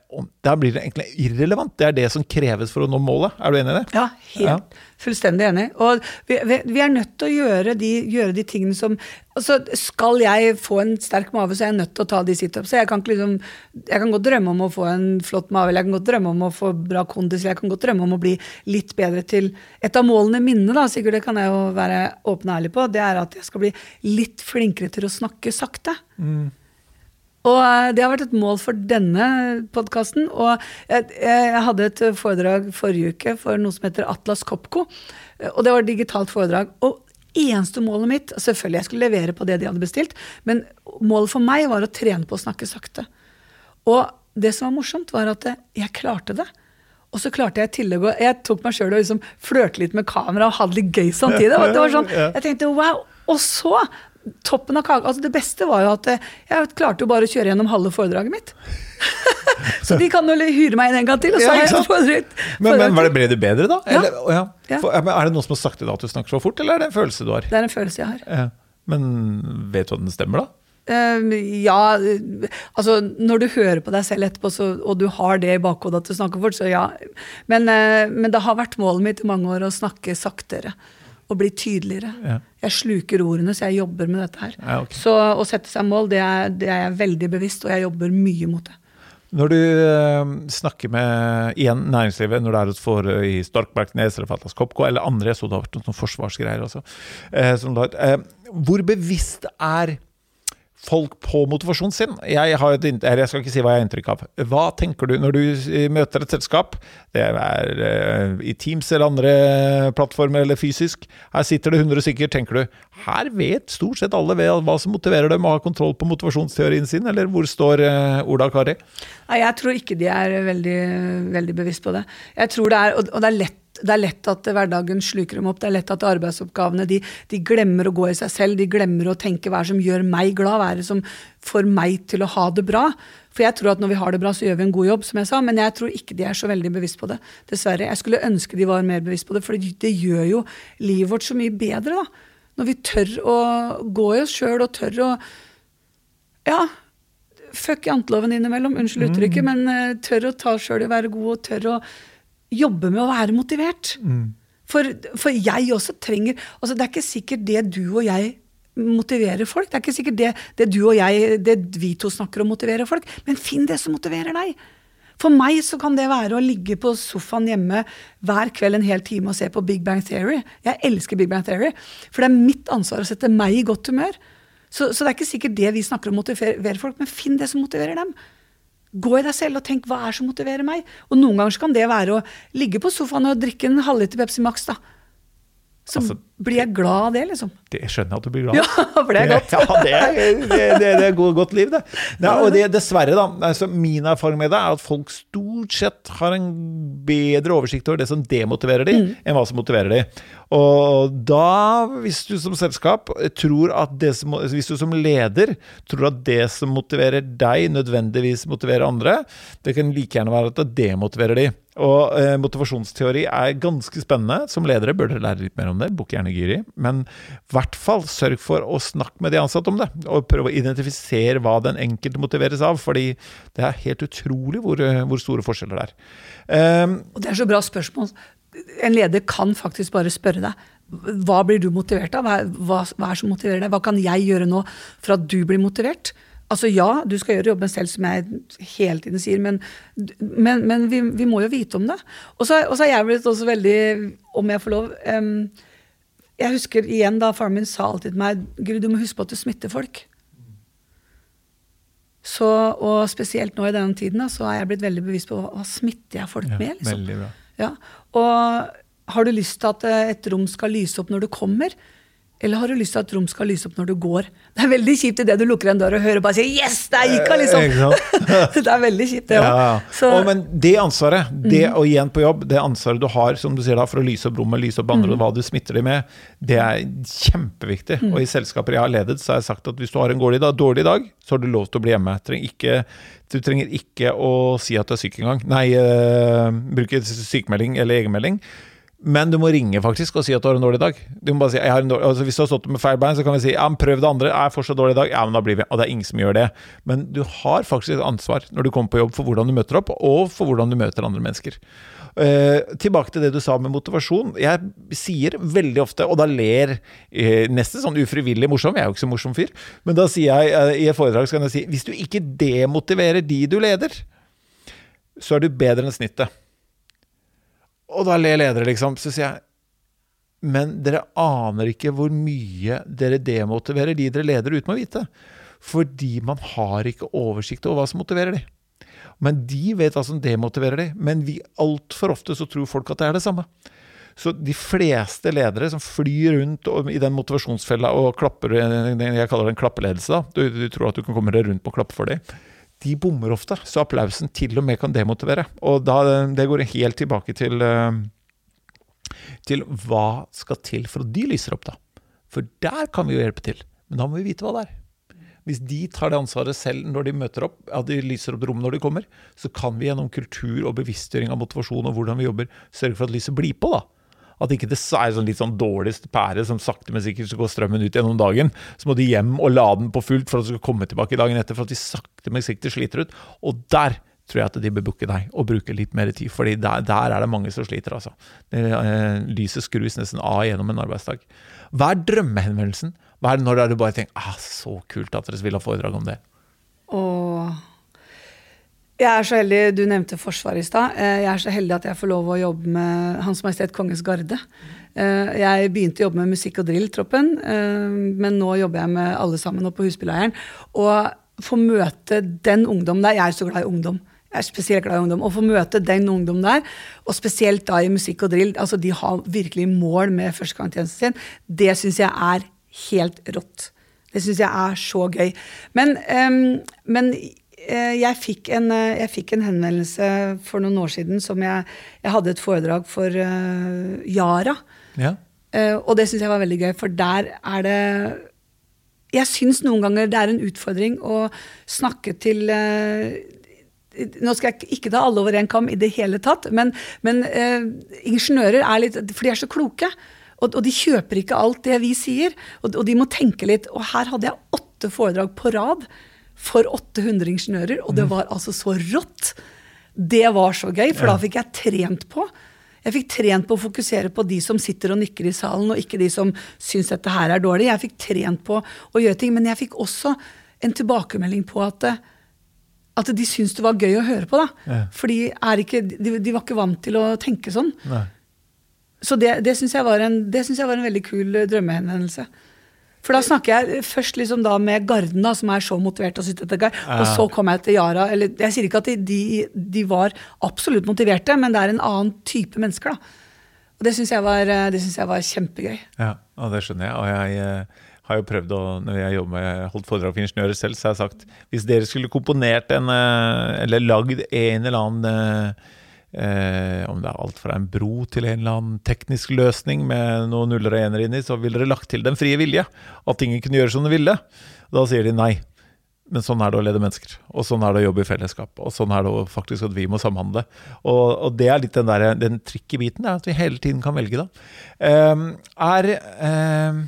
Da blir det egentlig irrelevant. Det er det som kreves for å nå målet. Er du enig i det? Ja, helt ja. fullstendig enig. Og vi, vi, vi, er nødt til å gjøre de, gjøre de, tingene som altså Skal jeg få en sterk mage, så er jeg nødt til å ta de situpsa. Jeg, kan liksom, jeg kan godt drømme om å få en flott mage, eller jeg kan godt drømme om å få bra kondis, eller jeg kan godt drømme om å bli litt bedre til Et av målene mine, da, sikkert det kan jeg jo være åpen og ærlig på, det er at jeg skal bli litt flinkere til å snakke sakte. Mm. Og eh, det har vært et mål for denne podkasten. Og jeg, jeg, hadde et foredrag forrige uke for noe som heter Atlas Copco. Og det var et digitalt foredrag. Og eneste målet mitt Selvfølgelig jeg skulle levere på det de hadde bestilt, men målet for meg var å trene på å snakke sakte. Og det som var morsomt, var at jeg klarte det. Og så klarte jeg i tillegg å Jeg tok meg sjøl og liksom flørte litt med kamera og hadde litt gøy samtidig. Det var sånn, jeg tenkte wow. Og så toppen av kaka altså Det beste var jo at eh, jeg klarte jo bare å kjøre gjennom halve foredraget mitt. så de kan jo hyre meg inn en gang til. Og så ja, foredrag. Men, men det, ble det bedre, da? Ja. Eller, ja. Er det noen som har sagt til deg at du snakker så fort, eller er det en følelse du har? Det er en følelse jeg har. Men vet du at den stemmer, da? Uh, ja, altså når du hører på deg selv etterpå, så, og du har det i bakhodet at du snakker fort, så ja. Men, uh, men det har vært målet mitt i mange år å snakke saktere og bli tydeligere. Ja. Jeg sluker ordene, så jeg jobber med dette her. Ja, okay. Så å sette seg mål, det er, det er, jeg veldig bevisst, og jeg jobber mye mot det. Når du uh, snakker med igjen næringslivet, når det er et for i Storkbergnes eller Fatlas Kopko eller andre, jeg så det har vært noen forsvarsgreier også, uh, eh, hvor bevisst er folk på motivasjonen sin. Jeg, har et, jeg skal ikke si hva jeg har inntrykk av. Hva tenker du når du møter et selskap, det er uh, i Teams eller andre plattformer eller fysisk, her sitter det 100 stykker, tenker du her vet stort sett alle hva som motiverer dem å ha kontroll på motivasjonsteorien sin, eller hvor står uh, Ola Kari? Jeg tror ikke de er veldig, veldig bevisst på det. Jeg tror det er, og det er lett det er lett at hverdagen sluker dem opp. Det er lett at arbeidsoppgavene de, de, glemmer å gå i seg selv. De glemmer å tenke hva er det som gjør meg glad, hva er det som får meg til å ha det bra. For jeg tror at når vi har det bra, så gjør vi en god jobb, som jeg sa. Men jeg tror ikke de er så veldig bevisst på det. Dessverre. Jeg skulle ønske de var mer bevisst på det, for det gjør jo livet vårt så mye bedre, da. Når vi tør å gå i oss sjøl og tør å Ja, fuck janteloven innimellom, unnskyld uttrykket, mm. men uh, tør å ta sjøl i å være god og tør å jobbe med å være motivert. Mm. For, for, jeg også trenger altså Det er ikke sikkert det du og jeg motiverer folk. Det er ikke sikkert det, det du og jeg, det vi to snakker om, motiverer folk. Men finn det som motiverer deg. For meg så kan det være å ligge på sofaen hjemme hver kveld en hel time og se på Big Bang Theory. Jeg elsker Big Bang Theory, for det er mitt ansvar å sette meg i godt humør. Så, så det er ikke sikkert det vi snakker om motiverer folk, men finn det som motiverer dem. Gå i deg selv og tenk hva er som motiverer meg. Og noen ganger kan det være å ligge på sofaen og drikke en halvliter Pepsi Max. da. Så altså, blir jeg glad av det, liksom. Det skjønner jeg at du blir glad av. Ja, for det er godt. ja, det det, det, det er godt, liv, det. Ja, og det, dessverre, da. Altså, min erfaring med det er at folk stort sett har en bedre oversikt over det som demotiverer dem, mm. enn hva som motiverer dem. Og da, hvis du som selskap tror at det som, Hvis du som leder tror at det som motiverer deg, nødvendigvis motiverer andre, det kan like gjerne være at det demotiverer dem. Og eh, motivasjonsteori er ganske spennende. Som ledere bør dere lære litt mer om det. Bukk gjerne Gyri. Men i hvert fall sørg for å snakke med de ansatte om det. Og prøve å identifisere hva den enkelte motiveres av. Fordi det er helt utrolig hvor, eh, hvor store forskjeller det er. Um, og det er så bra spørsmål en leder kan faktisk bare spørre deg hva blir du motivert av? Hva, hva, hva, er som motiverer deg? Hva kan jeg gjøre nå for at du blir motivert? Altså Ja, du skal gjøre jobben selv, som jeg hele tiden sier, men, men, men vi, vi, må jo vite om det. Og så har jeg blitt også veldig, om jeg får lov um, Jeg husker igjen da faren min sa alltid til meg Gud, du må huske på at du smitter folk. Så, og spesielt nå i denne tiden da, så er jeg blitt veldig bevisst på hva, hva smitter jeg folk ja, med. liksom. Veldig bra. Ja. Og har du lyst til at eh, et rom skal lyse opp når du kommer? Eller har du lyst til at rom skal lyse opp når du går? Det er veldig kjipt idet du lukker en dør og hører bare si 'yes, der gikk hun', liksom. Eh, det er veldig kjipt, det òg. Ja, ja. men det ansvaret, det å igjen på jobb, det ansvaret du har som du sier da, for å lyse opp rommet, lyse opp andre, og hva du smitter dem med, det er kjempeviktig. Og i selskaper jeg har ledet, så har jeg sagt at hvis du har en dårlig dag, dårlig dag så har du lov til å bli hjemme. Trenger ikke, du trenger ikke å si at du er syk engang. Nei, uh, bruke sykemelding eller egenmelding. Men du må ringe faktisk og si at du har en dårlig dag. Du må bare si, dårlig, altså Hvis du har stått med feil bein, så kan vi si ja, men prøv det andre. Jeg er fortsatt dårlig dag. Ja, men da blir vi Og det er ingen som gjør det. Men du har faktisk et ansvar når du kommer på jobb for hvordan du møter opp, og for hvordan du møter andre mennesker. Uh, tilbake til det du sa med motivasjon. Jeg sier veldig ofte, og da ler uh, nesten sånn ufrivillig morsom, jeg er jo ikke så morsom fyr, men da sier jeg uh, i et foredrag så kan jeg si hvis du ikke demotiverer de du leder, så er du bedre enn snittet. Og da ler ledere, liksom. Så sier jeg Men dere aner ikke hvor mye dere demotiverer de dere leder uten å vite. Fordi man har ikke oversikt over hva som motiverer de. Men de vet hva som demotiverer de. Men vi altfor ofte så tror folk at det er det samme. Så de fleste ledere som flyr rundt i den motivasjonsfella og klapper Jeg kaller det en klappeledelse. da, du, du tror at du kan komme deg rundt på å klappe for dem de bommer ofte, så applausen til og med kan demotivere. Og da, det går helt tilbake til, eh, til hva skal til for at de lyser opp, da. For der kan vi jo hjelpe til, men da må vi vite hva det er. Hvis de tar det ansvaret selv når de møter opp, at de lyser opp rommet når de kommer, så kan vi gjennom kultur og bevisstgjøring av motivasjon og hvordan vi jobber, sørge for at lyset blir på. da. At ikke det er sånn litt sånn dårlig pære som sakte, men sikkert så går strømmen ut gjennom dagen. Så må de hjem og lade den på fullt for at du skal komme tilbake dagen etter, for at de sakte, men sikkert sliter ut. Og der tror jeg at de bør booke deg og bruke litt mer tid. fordi der, der er det mange som sliter, altså. Det, eh, lyset skrus nesten av gjennom en arbeidsdag. Hva er drømmehenvendelsen? Hva er det når du bare tenker ah, så kult at dere vil ha foredrag om det? Åh, jeg er så heldig, Du nevnte Forsvaret i stad. Eh, jeg er så heldig at jeg får lov å jobbe med Hans Majestet Kongens Garde. Eh, jeg begynte å jobbe med musikk- og drilltroppen, eh, men nå jobber jeg med alle sammen oppe på Husbyleiren. Og få møte den ungdommen der Jeg er så glad i ungdom. Jeg er spesielt glad i ungdom. Å få møte den ungdommen der, og spesielt da i musikk og drill altså De har virkelig mål med førstegangstjenesten sin. Det syns jeg er helt rått. Det syns jeg er så gøy. Men, um, men jeg fikk, en, eh, jeg fikk, en, henvendelse for noen år siden som jeg, jeg hadde et foredrag for uh, Yara. Ja. Uh, og det syns jeg var veldig gøy, for der er det Jeg syns noen ganger det er en utfordring å snakke til uh, nå skal jeg ikke ta alle over én kam i det hele tatt, men, men ingeniører er litt For de er så kloke. Og, og, de kjøper ikke alt det vi sier. Og, og de må tenke litt. Og her hadde jeg åtte foredrag på rad for 800 ingeniører, og det mm. var altså så rått. Det var så gøy, for da fikk jeg trent på. Jeg fikk trent på å fokusere på de som sitter og nikker i salen, og ikke de som syns dette her er dårlig. Jeg fikk trent på å gjøre ting, men jeg fikk også en tilbakemelding på at, at de syntes det var gøy å høre på. da. Ja. For de, de, de, var ikke vant til å tenke sånn. Nei. Så det, det syns jeg, jeg, var en veldig kul drømmehenvendelse. For da snakker jeg først liksom da med Garden, da, som er så motivert og sitt dette, og så kom jeg til Yara. Eller, jeg sier ikke at de, de, var absolutt motiverte, men det er en annen type mennesker. da. Og det syns jeg, jeg, var kjempegøy. Ja, og det skjønner jeg. Og jeg eh, har jo prøvd å, når jeg jobber med holdt foredrag for ingeniører selv, så har jeg sagt hvis dere skulle komponert en, eh, eller lagd en eller annen eh, Eh, om det er alt fra en bro til en eller annen teknisk løsning med noen nuller og ener inni, så ville dere lagt til den frie vilje. At ingen kunne gjøre som de ville. Da sier de nei. Men sånn er det å lede mennesker. Og sånn er det å jobbe i fellesskap. Og sånn er det faktisk at vi må samhandle. Og, og det er litt den, der, den tricky biten, er at vi hele tiden kan velge, da. Eh, er eh,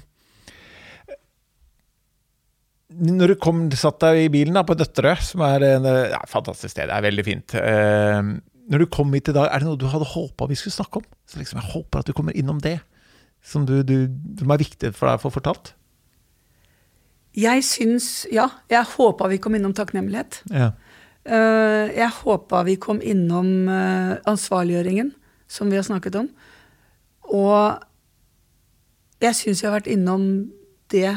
når du kom, satt deg i bilen da, på Døtterøy, som er et ja, fantastisk sted, det er veldig fint. Uh, når du kom hit i dag, er det noe du hadde håpa vi skulle snakke om? Så liksom, Jeg håper at du kommer innom det, som, du, du, som er viktig for deg å få fortalt. Jeg syns Ja, jeg håpa vi kom innom takknemlighet. Ja. Uh, jeg håpa vi kom innom uh, ansvarliggjøringen, som vi har snakket om. Og jeg syns vi har vært innom det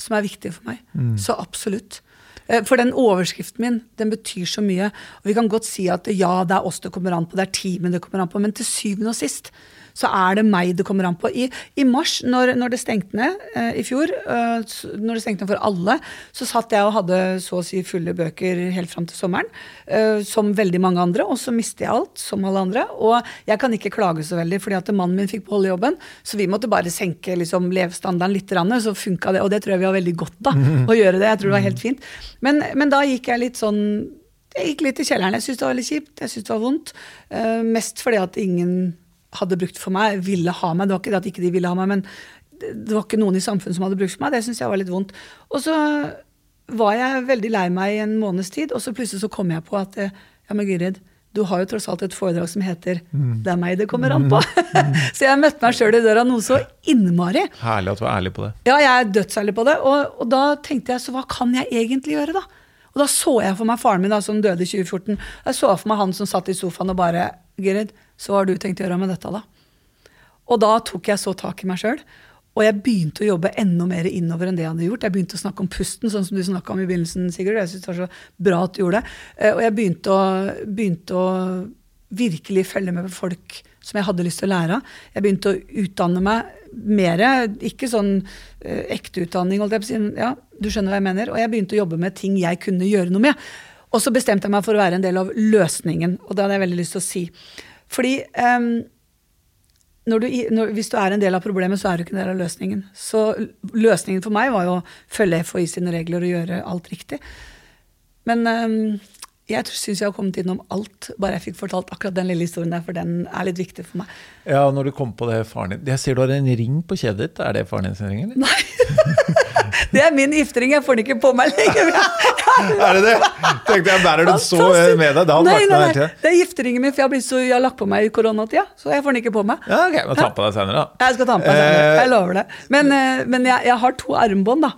som er viktig for meg. Mm. Så absolutt. Eh, For den overskriften min, den betyr så mye. Og vi kan godt si at ja, det er oss det kommer an på, det er teamet det kommer an på, men til syvende og sist så er det meg det kommer an på. I, i mars, når, når det stengte ned eh, i fjor, eh, når det stengte ned for alle, så satt jeg og hadde så å si fulle bøker helt fram til sommeren, eh, som veldig mange andre, og så mistet jeg alt, som alle andre. Og jeg kan ikke klage så veldig, fordi at mannen min fikk beholde jobben, så vi måtte bare senke liksom, levestandarden litt, så funka det. Og det tror jeg vi har veldig godt av, å gjøre det. Jeg tror det var helt fint. Men, men da gikk jeg litt sånn jeg gikk litt i kjelleren. Jeg syntes det var litt kjipt. Jeg syntes det var vondt. Uh, mest fordi at ingen hadde brukt for meg, ville ha meg. Det var ikke det at ikke de ville ha meg, men det var ikke noen i samfunnet som hadde brukt for meg. Det syns jeg var litt vondt. Og så var jeg veldig lei meg i en måneds tid, og så plutselig så kom jeg på at eh, ja, men Gyrid, du har jo tross alt et foredrag som heter 'Det er meg det kommer an på'. så jeg møtte meg sjøl i døra noe så innmari. Herlig at du er ærlig på det. Ja, jeg er dødsærlig på det. Og, og da tenkte jeg, så hva kan jeg egentlig gjøre, da? Og da så jeg for meg faren min, da, som døde i 2014. Jeg så for meg han som satt i sofaen og bare Gyrid, så hva har du tenkt å gjøre med dette, da? Og da tok jeg så tak i meg sjøl. Og jeg begynte å jobbe enda mer innover enn det jeg hadde gjort. Jeg begynte å snakke om pusten, sånn som du snakka om i begynnelsen, Sigurd. Jeg synes det var så bra at du gjorde det. Eh, Og jeg begynte å, begynte å virkelig følge med på folk som jeg hadde lyst til å lære av. Jeg begynte å utdanne meg mer. Ikke sånn eh, ekte utdanning, holdt jeg på å si. Ja, du skjønner hva jeg mener. Og jeg begynte å jobbe med ting jeg kunne gjøre noe med. Og så bestemte jeg meg for å være en del av løsningen, og det hadde jeg veldig lyst til å si. Fordi um, når du, når, hvis du er en del av problemet, så er du ikke en del av løsningen. Så løsningen for meg var jo å følge FHI sine regler og gjøre alt riktig. Men ehm, jeg syns jeg har kommet innom alt, bare jeg fikk fortalt akkurat den lille historien der, for den er litt viktig for meg. Ja, når du kom på det faren din Jeg ser du har en ring på kjedet ditt. Er det faren din sin ring, eller? Nei. Det er min giftering, jeg får den ikke på meg lenger. Er det det? Tenkte jeg, bærer den så med deg? Det nei, nei, nei. Det er gifteringen min, for jeg har, så, jeg har lagt på meg i koronatida, så jeg får den ikke på meg. Ja, ok, Men ta på deg senere, da. Jeg skal ta på meg senere. Eh, Jeg lover det. Men, eh, men jeg, jeg har to armbånd, da.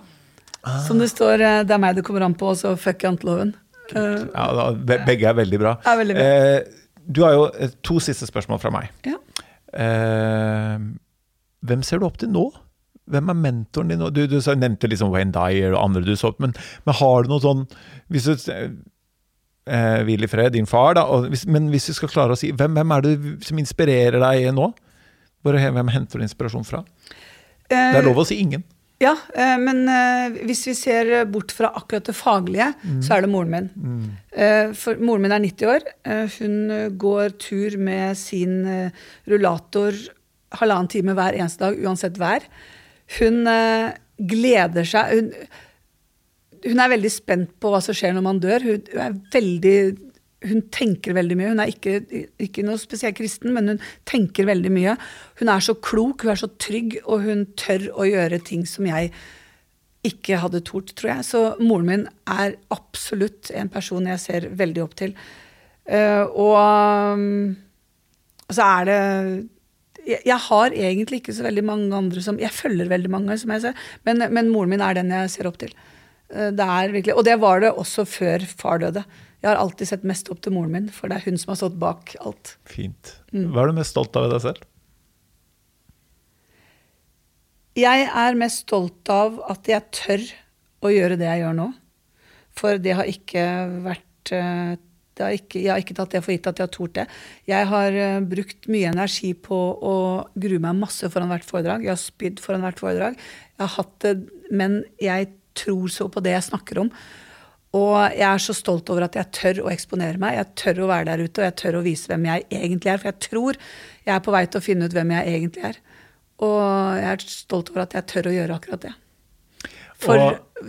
Ah. Som det står eh, 'Det er meg det kommer an på', og så 'fuck janteloven'. Ja, da, be- begge er veldig bra. Er veldig bra. Eh, du har jo eh, to siste spørsmål fra meg. ja. Eh, hvem ser du opp til nå? Hvem er mentoren din? Du, du nevnte liksom Wayne Dyer og andre du så opp, men, men har du noe sånn hvis du, eh, Hvil i fred, din far, da. Hvis, men hvis du skal klare å si hvem, hvem er det som inspirerer deg nå? Hvor, hvem henter du inspirasjon fra? Det Eh, er lov å si ingen. Ja, eh, men eh, hvis vi ser bort fra akkurat det faglige, Mm. så er det moren min. Eh, For moren min er 90 år. Hun går tur med sin rullator halvannen time hver eneste dag, uansett vær. Hun gleder seg hun, hun er veldig spent på hva som skjer når man dør. Hun, hun er veldig hun tenker veldig mye. Hun er ikke, ikke noe spesielt kristen, men hun tenker veldig mye. Hun er så klok, hun er så trygg, og hun tør å gjøre ting som jeg ikke hadde tort, tror jeg. Så moren min er absolutt en person jeg ser veldig opp til. Eh, og um, så er det jeg, har egentlig ikke så veldig mange andre som Jeg følger veldig mange, som jeg ser, men, men moren min er den jeg ser opp til. Eh, Det virkelig, Og det var det også før far døde. Jeg har alltid sett mest opp til moren min, for det er hun som har stått bak alt. Fint. Mm. Hva er du mest stolt av ved deg selv? Jeg er mest stolt av at jeg tør å gjøre det jeg gjør nå. For det har ikke vært eh, det har ikke, Jeg har ikke tatt det for gitt at jeg har tort det. Jeg har eh, brukt mye energi på å grue meg masse foran hvert foredrag. Jeg har spydd foran hvert foredrag. Jeg har hatt det, men jeg tror så på det jeg snakker om. Og jeg er så stolt over at jeg tør å eksponere meg. Jeg tør å være der ute, og jeg tør å vise hvem jeg egentlig er. For jeg tror jeg er på vei til å finne ut hvem jeg egentlig er. Og jeg er stolt over at jeg tør å gjøre akkurat det. For,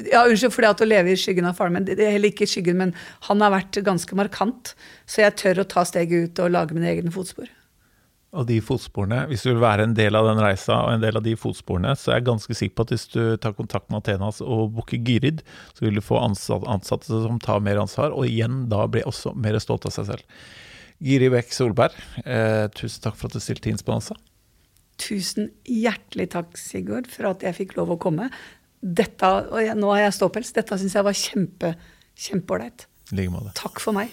ja, unnskyld, for det at å leve i skyggen av faren min, det er heller ikke i skyggen, men han har vært ganske markant. Så jeg tør å ta steget ut og lage mine egne fotspor. Og de fotsporene, Hvis du vil være en del av den reisa og en del av de fotsporene, så er jeg ganske sikker på at hvis du tar kontakt med Athenas og booker Gyrid, så vil du få ansatte, ansatte som tar mer ansvar, og igjen da blir også mer stolt av seg selv. Giri Bech Solberg, eh, tusen takk for at du stilte inn Insponanza. Tusen hjertelig takk, Sigurd, for at jeg fikk lov å komme. Dette, og jeg, nå har jeg ståpels. Dette syns jeg var kjempe, kjempeålreit. Like. Takk for meg.